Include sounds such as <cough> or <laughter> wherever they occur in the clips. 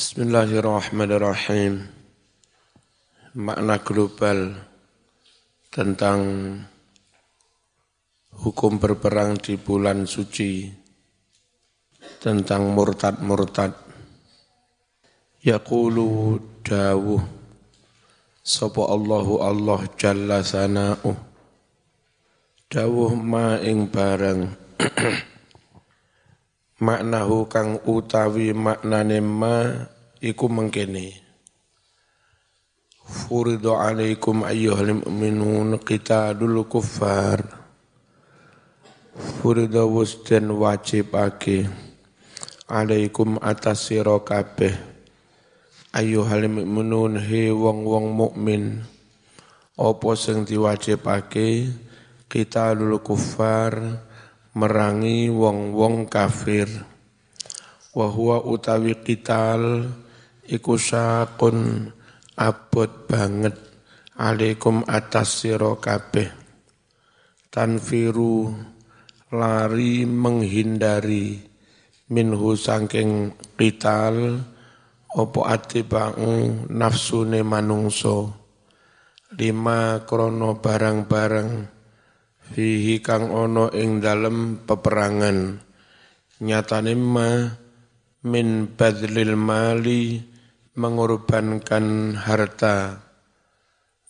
Bismillahirrahmanirrahim. Makna global tentang hukum berperang di bulan suci tentang murtad-murtad. Yaqulu dawuh sapa Allahu Allah jalla sana'u. Dawuh ma ing barang <clears throat> maknahu kang utawi maknane ma iku mengkene. Furidu alaikum ayyuhal mu'minun qitalul kuffar. Furidu wusden wajibake alaikum atas sira kabeh. Ayyuhal mu'minun he wong-wong mukmin. Apa sing diwajibake? Qitalul kuffar merangi wong-wong kafir. Wa huwa utawi qital iku sakun abot banget. Alaikum atas sira kabeh. Tanfiru lari menghindari. Minhu sangking qital opo atiba'u nafsune manungso lima krono barang-barang fihi kang ono ing dalem peperangan nyatane ma min badlil mali mengorbankan harta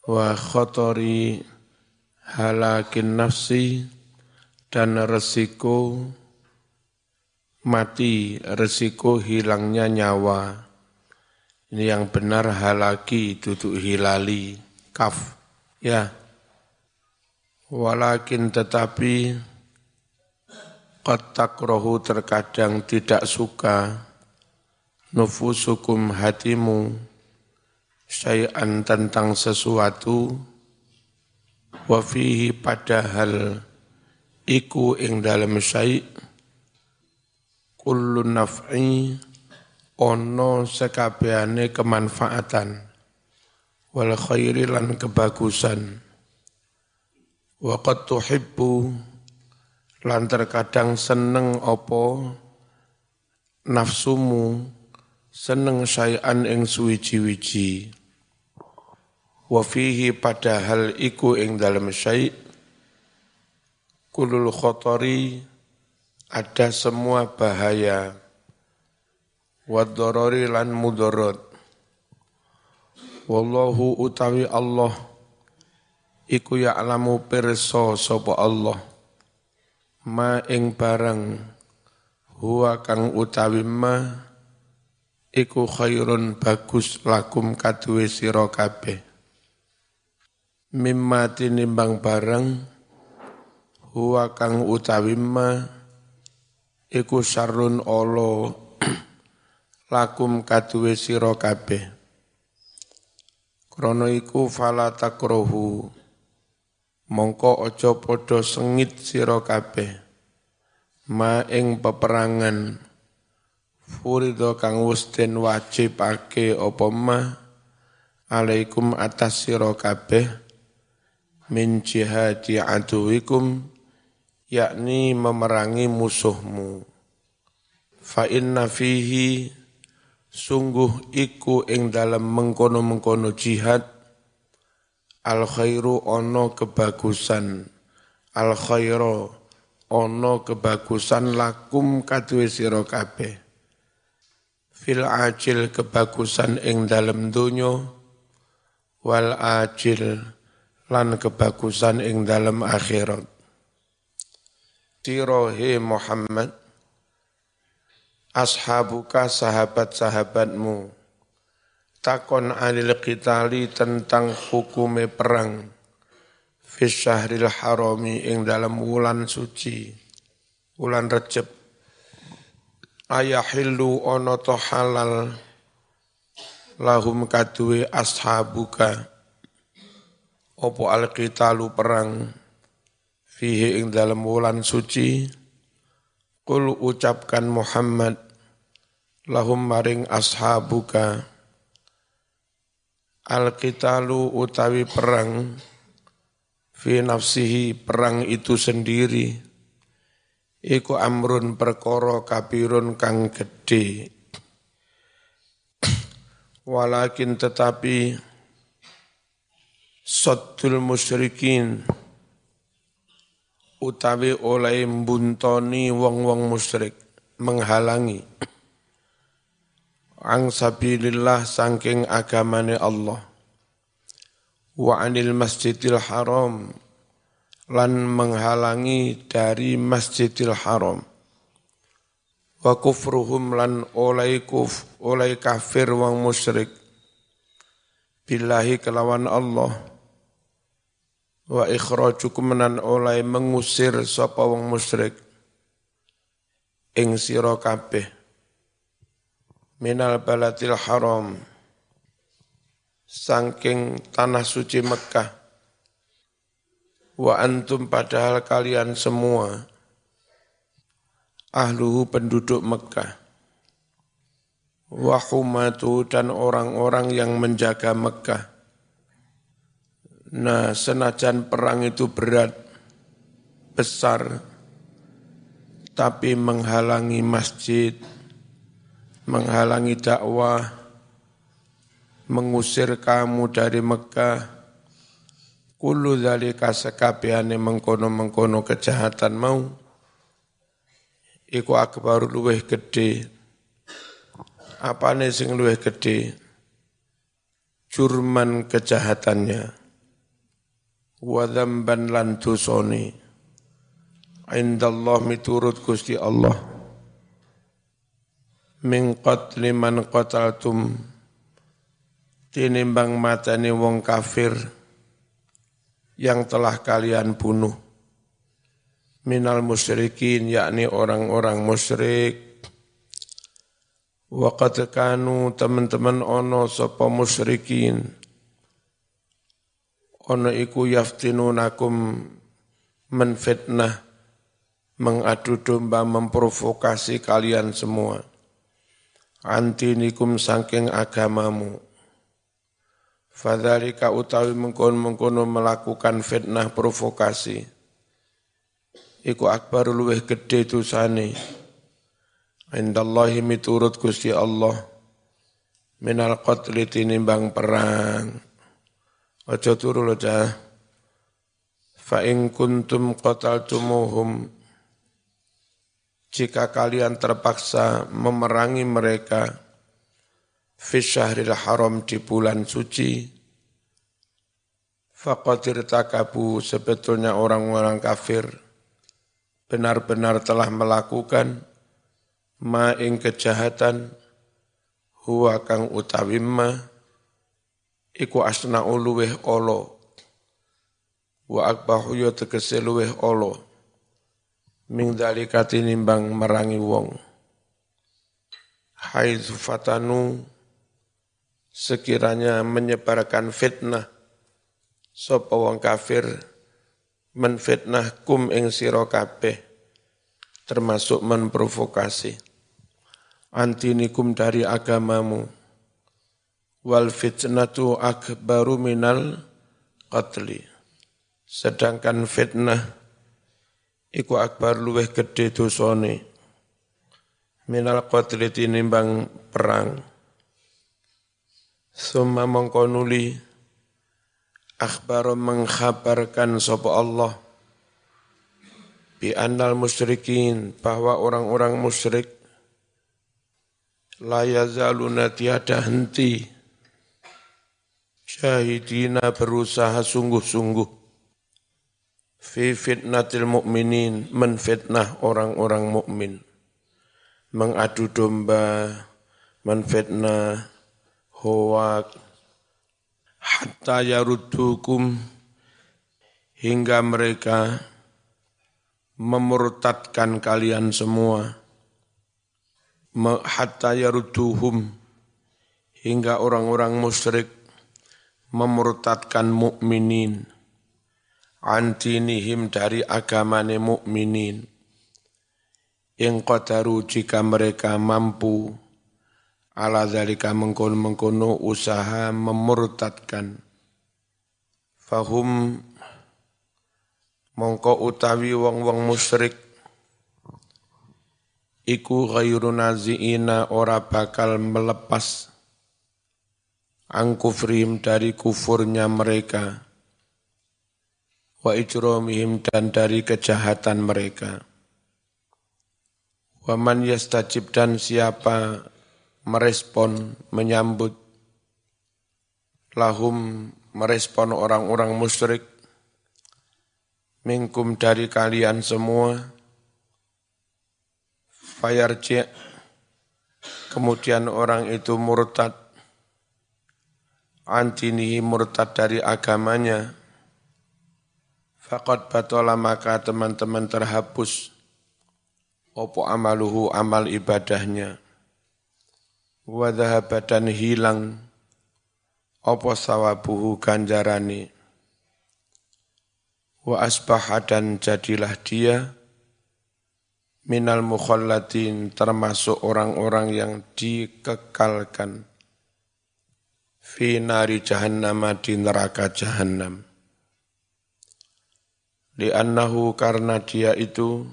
wa khotori halakin nafsi dan resiko mati, resiko hilangnya nyawa. Ini yang benar halaki, duduk hilali, kaf. Ya, Walakin tetapi qad takrohu terkadang tidak suka nufusukum hatimu syai'an tentang sesuatu wa fihi padahal iku ing dalam syai' kullu naf'i ono sekabehane kemanfaatan wal khairi lan kebagusan Wa qad tuhibbu lan terkadang seneng opo nafsumu seneng syai'an ing suwiji-wiji. Wa fihi padahal iku ing dalam syai' kulul khotori ada semua bahaya wadorori lan mudorot wallahu utawi Allah iku ya'lamu pirsa sapa Allah. Ma ing barang huwa kang utawi ma iku khairun bagus lakum kaduwe sira kabeh. Mimma tinimbang barang huwa kang utawi ma iku sarun olo <clears throat> lakum kaduwe sira kabeh. Krana iku fala takrohu mongko ojo podo sengit sira kabeh. Ma ing peperangan furido kang wis den wajibake apa ma? Alaikum atas sira kabeh. Min jihadi aduwikum yakni memerangi musuhmu. Fa inna fihi sungguh iku ing dalam mengkono-mengkono jihad al khairu ono kebagusan. Al khairu ono kebagusan lakum kadwe sira kabeh. Fil ajil kebagusan ing dalem donya. Wal ajil lan kebagusan ing dalem akhirat. Sirohe Muhammad ashabuka sahabat-sahabatmu takon anil qitali tentang hukume perang fi syahril harami ing dalam wulan suci wulan Recep ayahillu ono to halal lahum kadue ashabuka. Opo alqitalu perang fihi ing dalam wulan suci? Kul ucapkan Muhammad lahum maring ashabuka Al-qitalu utawi perang fi nafsihi perang itu sendiri iku amrun perkara kapirun kang gedhe. Walakin tetapi saddul musyrikin utawi oleh mbuntoni wong-wong musyrik menghalangi ang sabilillah sangking agamane Allah. Wa anil masjidil haram. Lan menghalangi dari masjidil haram. Wa kufruhum lan oleh kuf oleh kafir wong musyrik. Billahi kelawan Allah. Wa ikhrajukum menan oleh mengusir sapa wong musyrik. Ing sira kabeh minal baladil haram sangking tanah suci Mekah. Wa antum padahal kalian semua ahluhu penduduk Mekah. Wa humatu dan orang-orang yang menjaga Mekah. Nah, senajan perang itu berat, besar, tapi menghalangi masjid, menghalangi dakwah, mengusir kamu dari Mekah, kulu dzalika sekabehane mengkono-mengkono kejahatan mau, iku akbar luweh gede. Apane sing luweh gede? Jurman kejahatannya. Wa dzamban lan dosane. Indallah miturut Gusti Allah. Min qatli man qataltum. Tinimbang matani wong kafir yang telah kalian bunuh. Minal musyrikin yakni orang-orang musyrik. Waqad kanu teman-teman ono sapa musyrikin. Ono iku yaftinunakum menfitnah mengadu domba memprovokasi kalian semua antinikum saking agamamu Fadhalika utawi mengkono-mengkono melakukan fitnah provokasi. Iku akbar luweh gede dosane. Indallahi miturut Gusti Allah. Minal qatli tinimbang perang. Ojo turu lo Fa in kuntum qataltumuhum jika kalian terpaksa memerangi mereka fi syahril haram di bulan suci faqadir takabu sebetulnya orang-orang kafir benar-benar telah melakukan ma ing kejahatan huwa kang utawi ma iku asna luweh olo wa akbahu yo tegese luweh olo ming dalika tinimbang merangi wong. Haitsu fatanu sekiranya menyebarkan fitnah sapa wong kafir menfitnah kum ing sira kabeh termasuk memprovokasi. Antinikum dari agamamu. Wal fitnatu akbaru minal qatli. Sedangkan fitnah iku akbar luweh gede dosane. Minal qatli tinimbang perang. Summa mengkonuli akhbar mengkhabarkan sapa Allah. Bi annal musyrikin bahwa orang-orang musyrik la yazaluna tiada henti. Syahidina berusaha sungguh-sungguh fi fitnatil mukminin menfitnah orang-orang mukmin. Mengadu domba menfitnah huwa hatta yaruddukum hingga mereka memurtadkan kalian semua. Hatta yarudduhum hingga orang-orang musyrik memurtadkan mukminin antinihim dari agamane mukminin. Yang qadaru jika mereka mampu ala zalika mengkono-mengkono usaha memurtadkan. Fahum mongko utawi wong-wong musyrik iku ghairu naziina ora bakal melepas angkufrim dari kufurnya mereka wa ijromihim dan dari kejahatan mereka. Waman yastajib dan siapa merespon, menyambut, lahum merespon orang-orang musyrik, mingkum dari kalian semua, fayarji' kemudian orang itu murtad, antinihi murtad dari agamanya, Fakat batola maka teman-teman terhapus. Opo amaluhu amal ibadahnya. Wadhahabat dan hilang. Opo sawabuhu ganjarani. Wa asbaha dan jadilah dia. Minal mukhallatin termasuk orang-orang yang dikekalkan. Fi nari jahannam di neraka jahannam li'annahu karena dia itu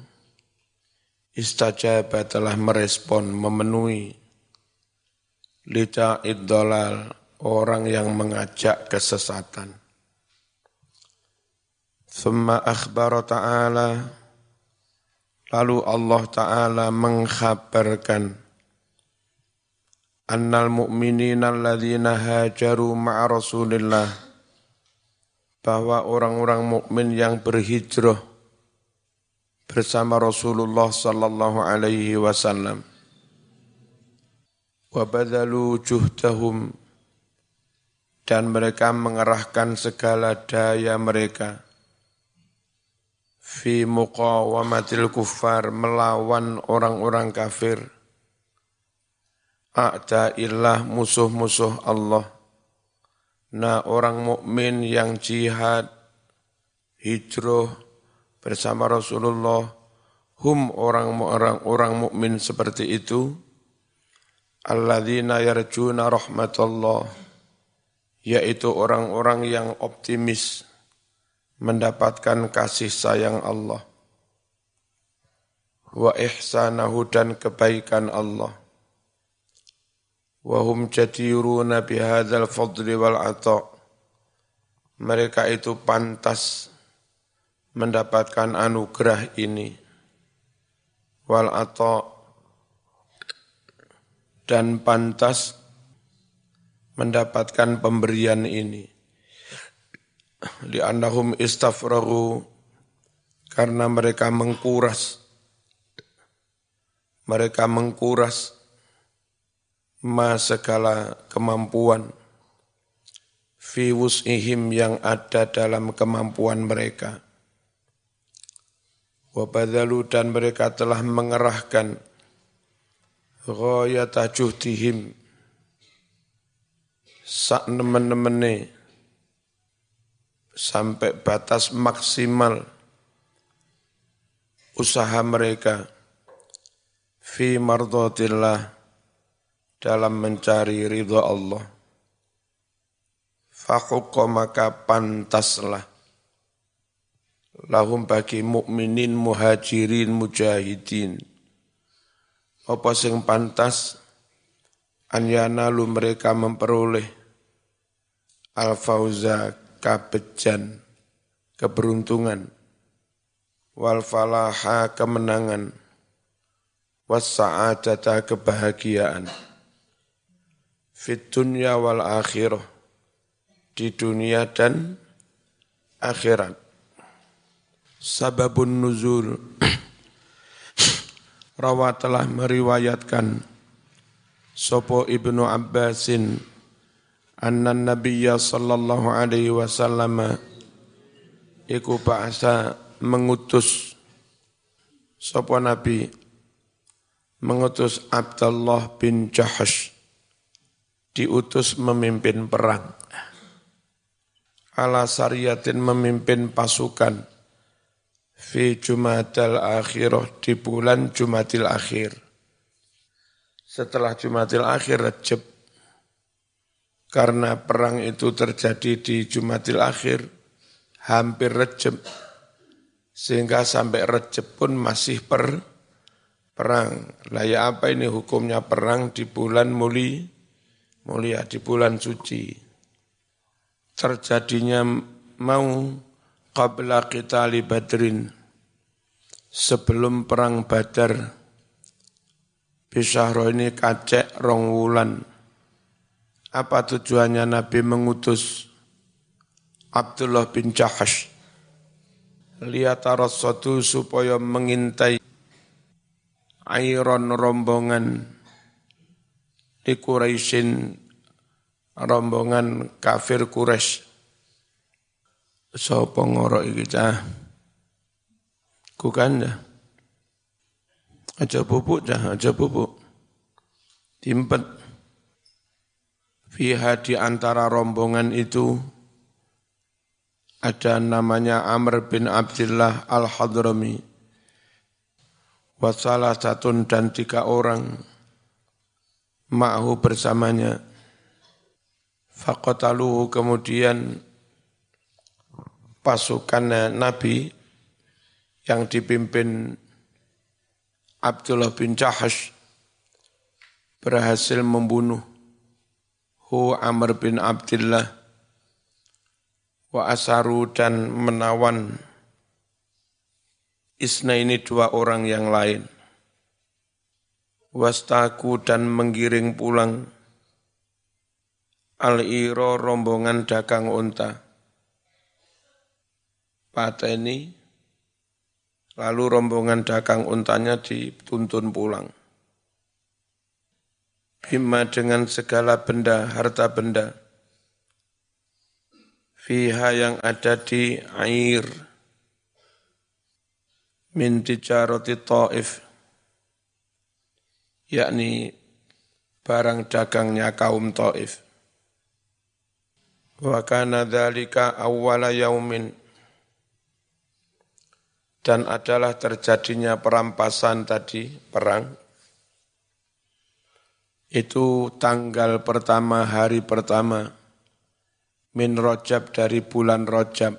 istajaba telah merespon, memenuhi lita idolal orang yang mengajak kesesatan. Thumma akhbar ta'ala Lalu Allah Ta'ala mengkhabarkan Annal mu'minina alladhina hajaru ma'a Rasulillah bahwa orang-orang mukmin yang berhijrah bersama Rasulullah sallallahu alaihi wasallam. Wa badalu juhdahum dan mereka mengerahkan segala daya mereka. Fi muqawamatil kuffar melawan orang-orang kafir. A'da'illah musuh-musuh Allah Nah orang mukmin yang jihad, hijrah bersama Rasulullah, hum orang-orang orang mukmin seperti itu, alladzina yarjuna rahmatullah, yaitu orang-orang yang optimis mendapatkan kasih sayang Allah wa ihsanahu dan kebaikan Allah wahum jadiruna bihadzal fadli wal ata. Mereka itu pantas mendapatkan anugerah ini. Wal ata. Dan pantas mendapatkan pemberian ini. Andahum istafrahu karena mereka mengkuras. Mereka mengkuras ma segala kemampuan fi wus'ihim yang ada dalam kemampuan mereka. Wabadalu dan mereka telah mengerahkan ghayata juhdihim sak nemen-nemene sampai batas maksimal usaha mereka fi mardotillah dalam mencari ridha Allah. Fakukko maka pantaslah. Lahum bagi mukminin muhajirin mujahidin. Apa sing pantas? Anyana lu mereka memperoleh. Al-fauza kabejan keberuntungan. Wal falaha kemenangan. Was sa'adata kebahagiaan fit dunya wal akhirah. Di dunia dan akhirat. Sababun nuzul. <coughs> Rawa telah meriwayatkan Sopo Ibnu Abbasin anna Nabiya sallallahu alaihi wasallam iku bahasa mengutus Sopo Nabi mengutus Abdullah bin Jahash diutus memimpin perang. Ala Sariyatin memimpin pasukan fi Jumadil Akhirah di bulan Jumadil Akhir. Setelah Jumadil Akhir Rejab, karena perang itu terjadi di Jumadil Akhir, hampir Rejab, sehingga sampai Rejab pun masih per perang. Lah ya apa ini hukumnya perang di bulan Muli mulia di bulan suci. Terjadinya mau qabla kita badrin sebelum perang badar Bisyahro ini kacek rong wulan. Apa tujuannya Nabi mengutus Abdullah bin Jahash lihat satu supaya mengintai airon rombongan di Quraisyin rombongan kafir Quraisy. Sapa ngoro iki cah? Ya aja pupuk cah aja pupuk. Timpet fiha di antara rombongan itu ada namanya Amr bin Abdullah Al-Hadrami. Wasalah satu dan tiga orang ma'hu bersamanya. Fakotaluhu kemudian pasukan Nabi yang dipimpin Abdullah bin Jahash berhasil membunuh Hu Amr bin Abdullah wa asaru dan menawan isna ini dua orang yang lain wastaku dan menggiring pulang. Al-iro rombongan dagang unta. Pateni lalu rombongan dagang untanya dituntun pulang. Bima dengan segala benda harta benda. Fiha yang ada di air. Min tijarati ta'if yakni barang dagangnya kaum ta'if. Wa kana dzalika awwala yaumin. Dan adalah terjadinya perampasan tadi perang. Itu tanggal pertama hari pertama min rojab dari bulan rojab.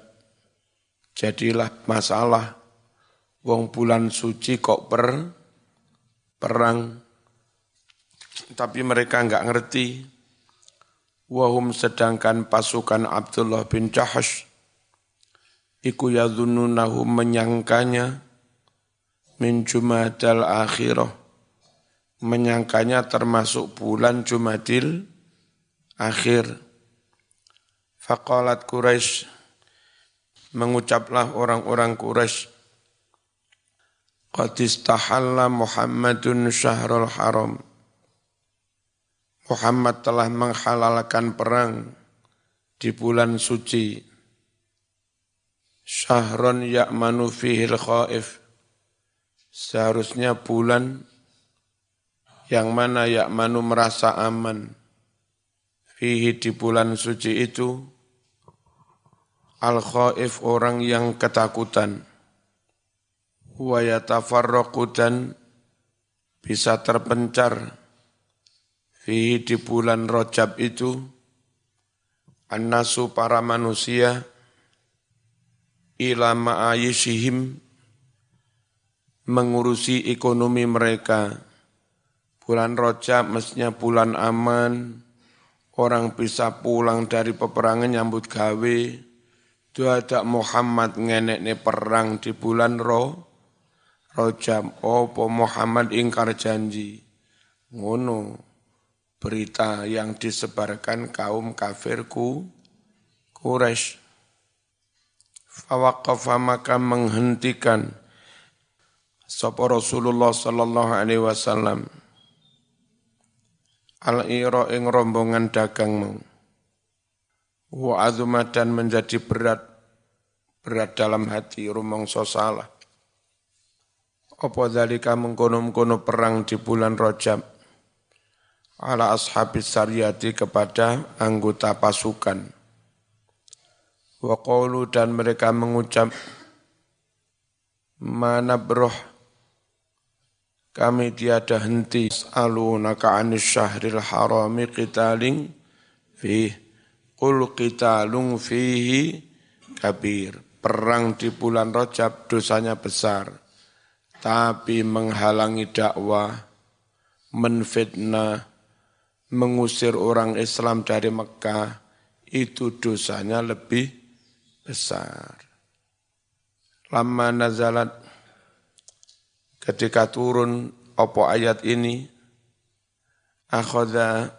Jadilah masalah, wong bulan suci kok per, perang, tapi mereka enggak ngerti. Wahum sedangkan pasukan Abdullah bin Jahash, iku yadhununahu menyangkanya min Jumadal akhirah, menyangkanya termasuk bulan Jumadil akhir. Faqalat Quraisy mengucaplah orang-orang Quraisy Qad istahalla Muhammadun syahrul haram Muhammad telah menghalalkan perang di bulan suci Syahron ya'manu fihil khaif Seharusnya bulan yang mana ya'manu merasa aman fihi di bulan suci itu Al-khaif orang yang ketakutan. Wa yatafarraqu dan bisa terpencar. Di bulan rojab itu. An-nasu para manusia. Ila ma'ayishihim. Mengurusi ekonomi mereka. Bulan rojab mestinya bulan aman. Orang bisa pulang dari peperangan nyambut gawe ada Muhammad ngenek perang di bulan roh, rojam. Opo Muhammad ingkar janji. Ngono berita yang disebarkan kaum kafirku Quraisy. Fawaqafa maka menghentikan sapa Rasulullah sallallahu alaihi wasallam. Al-ira ing rombongan dagang wa azuma menjadi berat berat dalam hati rumangsa salah. Apa dalika mengkono-mengkono perang di bulan Rajab ala ashabis sariyati kepada anggota pasukan wa qawlu dan mereka mengucap mana broh kami tiada henti alunaka anis syahril harami qitaling fih Qul qitalung fihi kabir. Perang di bulan Rajab dosanya besar. Tapi menghalangi dakwah, menfitnah, mengusir orang Islam dari Mekah itu dosanya lebih besar. Lama nazalat ketika turun opo ayat ini akhoda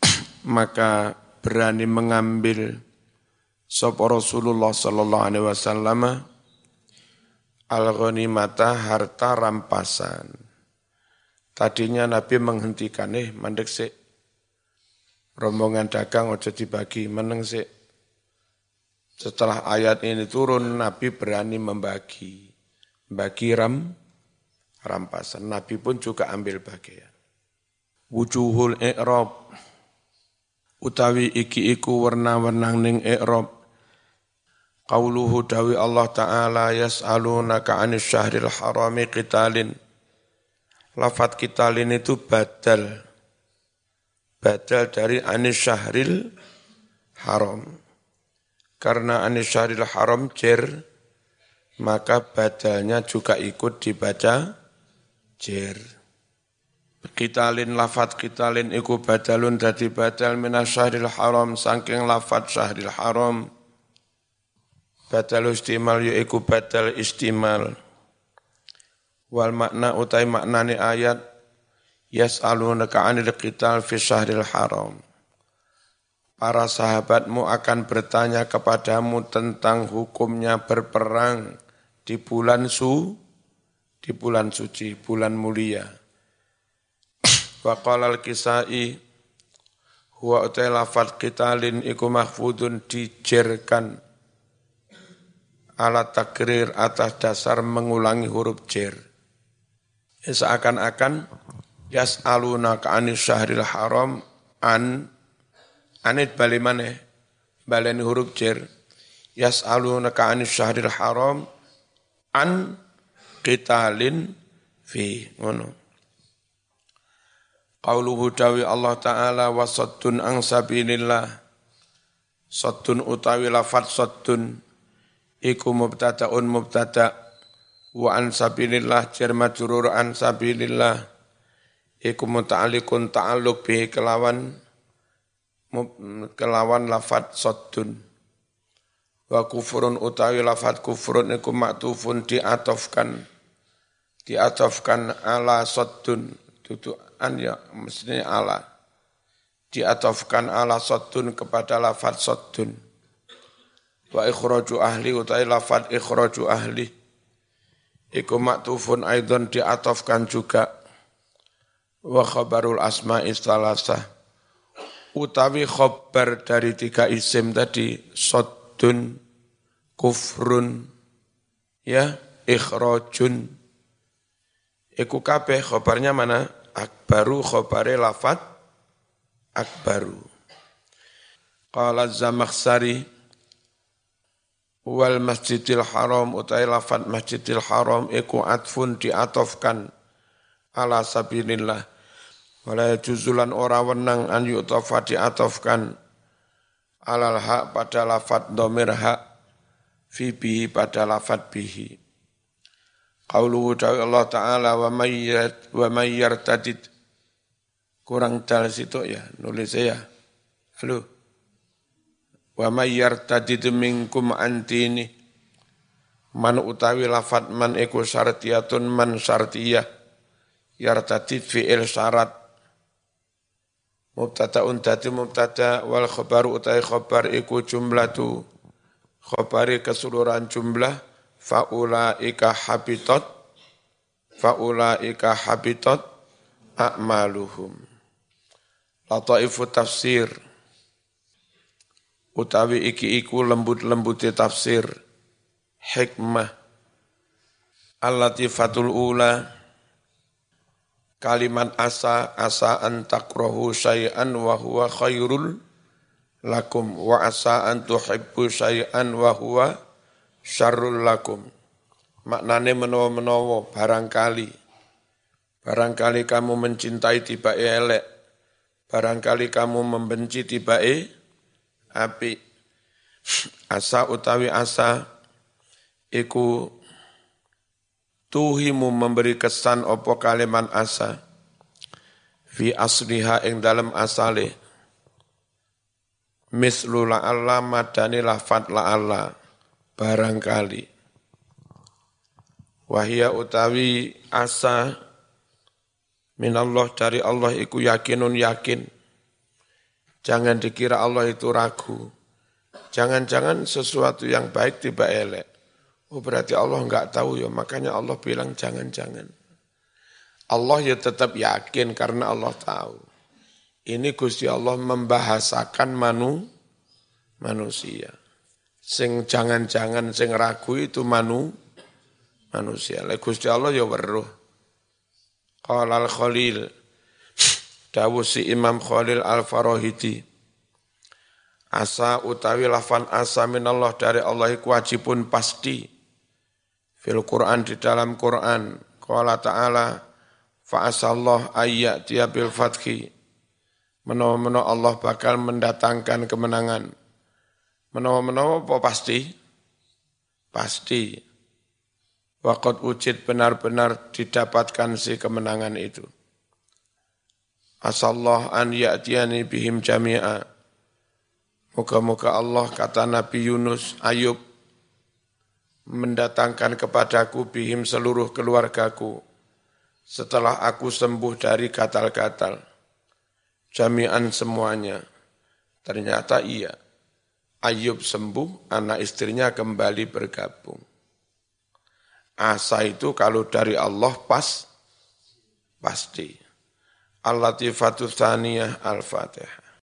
<clears throat> maka berani mengambil sop Rasulullah sallallahu alaihi wasallam al ghanimata harta rampasan. Tadinya Nabi menghentikan, eh mandek sih. Rombongan dagang ojo dibagi, meneng sih. Setelah ayat ini turun, Nabi berani membagi. Bagi ram, rampasan. Nabi pun juga ambil bagian. Wujuhul i'rab. Utawi iki iku warna-warna ning i'rab. Qauluhu dawi Allah Ta'ala yas'alunaka 'anil syahril harami qitalin lafat kitalin itu badal. Badal dari anis syahril haram. Karena anis syahril haram jer, maka badalnya juga ikut dibaca jer. Kitalin lafat kitalin iku badalun dadi badal minas syahril haram saking lafat syahril haram. Badal istimal yu iku badal istimal wal makna utai maknani ayat yas'alunaka 'anil qital fi syahril haram. Para sahabatmu akan bertanya kepadamu tentang hukumnya berperang di bulan su di bulan suci bulan mulia. <coughs> Wa al-kisai huwa utai lafat qitalin iku mahfudun dijerkan ala takrir atas dasar mengulangi huruf jer seakan-akan yas'aluna ka'anis syahril haram an anit bali maneh baleni huruf jer. Yas'aluna ka'anis syahril haram an qitalin fi ngono. Qauluhu dawi Allah Ta'ala wa saddun ang sabilillah. Saddun utawi lafat saddun Iku mubtada'un mubtada' wa an sabilillah jar majrur an sabilillah. Iku muta'alliqun ta'alluq bi kelawan kelawan lafat saddun. Wa kufurun utawi lafat kufurun iku maktufun diatofkan diatofkan ala saddun. Tutu an ya mestinya ala. Diatofkan ala saddun kepada lafat saddun. Wa ikhraju ahli utawi lafat ikhraju ahli Iku maktufun aidon diatofkan juga. Wa khabarul asma istalasa utawi khobar dari tiga isim tadi soddun kufrun ya ikhrajun iku kabeh khobarnya mana? Akbaru khobare lafat akbaru. Qala zamakhsari wal masjidil haram utai lafat masjidil haram iku atfun diatofkan. Ala sabilillah. Wala juzulan ora wenang an yutofa diatofkan. Alal hak pada lafat domir hak fi bihi pada lafat bihi. Qauluhu Allah ta'ala wa mayyat wa mayyartadid kurang dal situ ya nulis saya halo wa may yartadid minkum antini man utawi lafat man iku syartiyatun man syartiyah. Yartadid fi'il syarat. Mubtada'un dadi mubtada wal khabaru utai khabar iku jumlatu. Khabari keseluruhan jumlah. Faulaika habitat. Faulaika habitat. A'maluhum. Lataifu tafsir utawi iki iku lembut-lembuti tafsir. Hikmah. Al-latifatul ula. Kalimat asa asa an takrohu syai'an wa khairul lakum. Wa asa an tuhibbu syai'an wa lakum. Maknane menawa-menawa barangkali. Barangkali kamu mencintai tiba elek. Barangkali kamu membenci tiba api asa utawi asa iku tuhimu memberi kesan opo kalimat asa. Fi asliha ing dalam asale. Mislu la'alla madani lafat la'alla barangkali. Wahia utawi asa minallah dari Allah iku yakinun yakin jangan dikira Allah itu ragu jangan-jangan sesuatu yang baik tiba elek oh berarti Allah enggak tahu ya makanya Allah bilang jangan-jangan Allah ya tetap yakin karena Allah tahu. Ini Gusti Allah membahasakan manu, manusia. Sing jangan-jangan sing ragu itu manu, manusia. Lah Gusti Allah ya weruh. Qala al-Khalil Dawu si Imam Khalil Al-Farahidi Asa utawi lafan asa minallah dari Allah wajibun pasti fil Quran di dalam Quran. Qala ta'ala Fa'asallah ayyatiya bil fathi. Menawa-menawa Allah bakal mendatangkan kemenangan. Menawa-menawa apa pasti? Pasti. Wakot ujid benar-benar didapatkan si kemenangan itu. Asallah an ya'tiyani bihim jami'a. Moga-moga Allah kata Nabi Yunus, Ayub, mendatangkan kepadaku bihim seluruh keluargaku setelah aku sembuh dari gatal-gatal. Jami'an semuanya. Ternyata iya. Ayub sembuh, anak istrinya kembali bergabung. Asa itu kalau dari Allah pas, pasti. Al-Latifatu Thaniyah Al-Fatihah.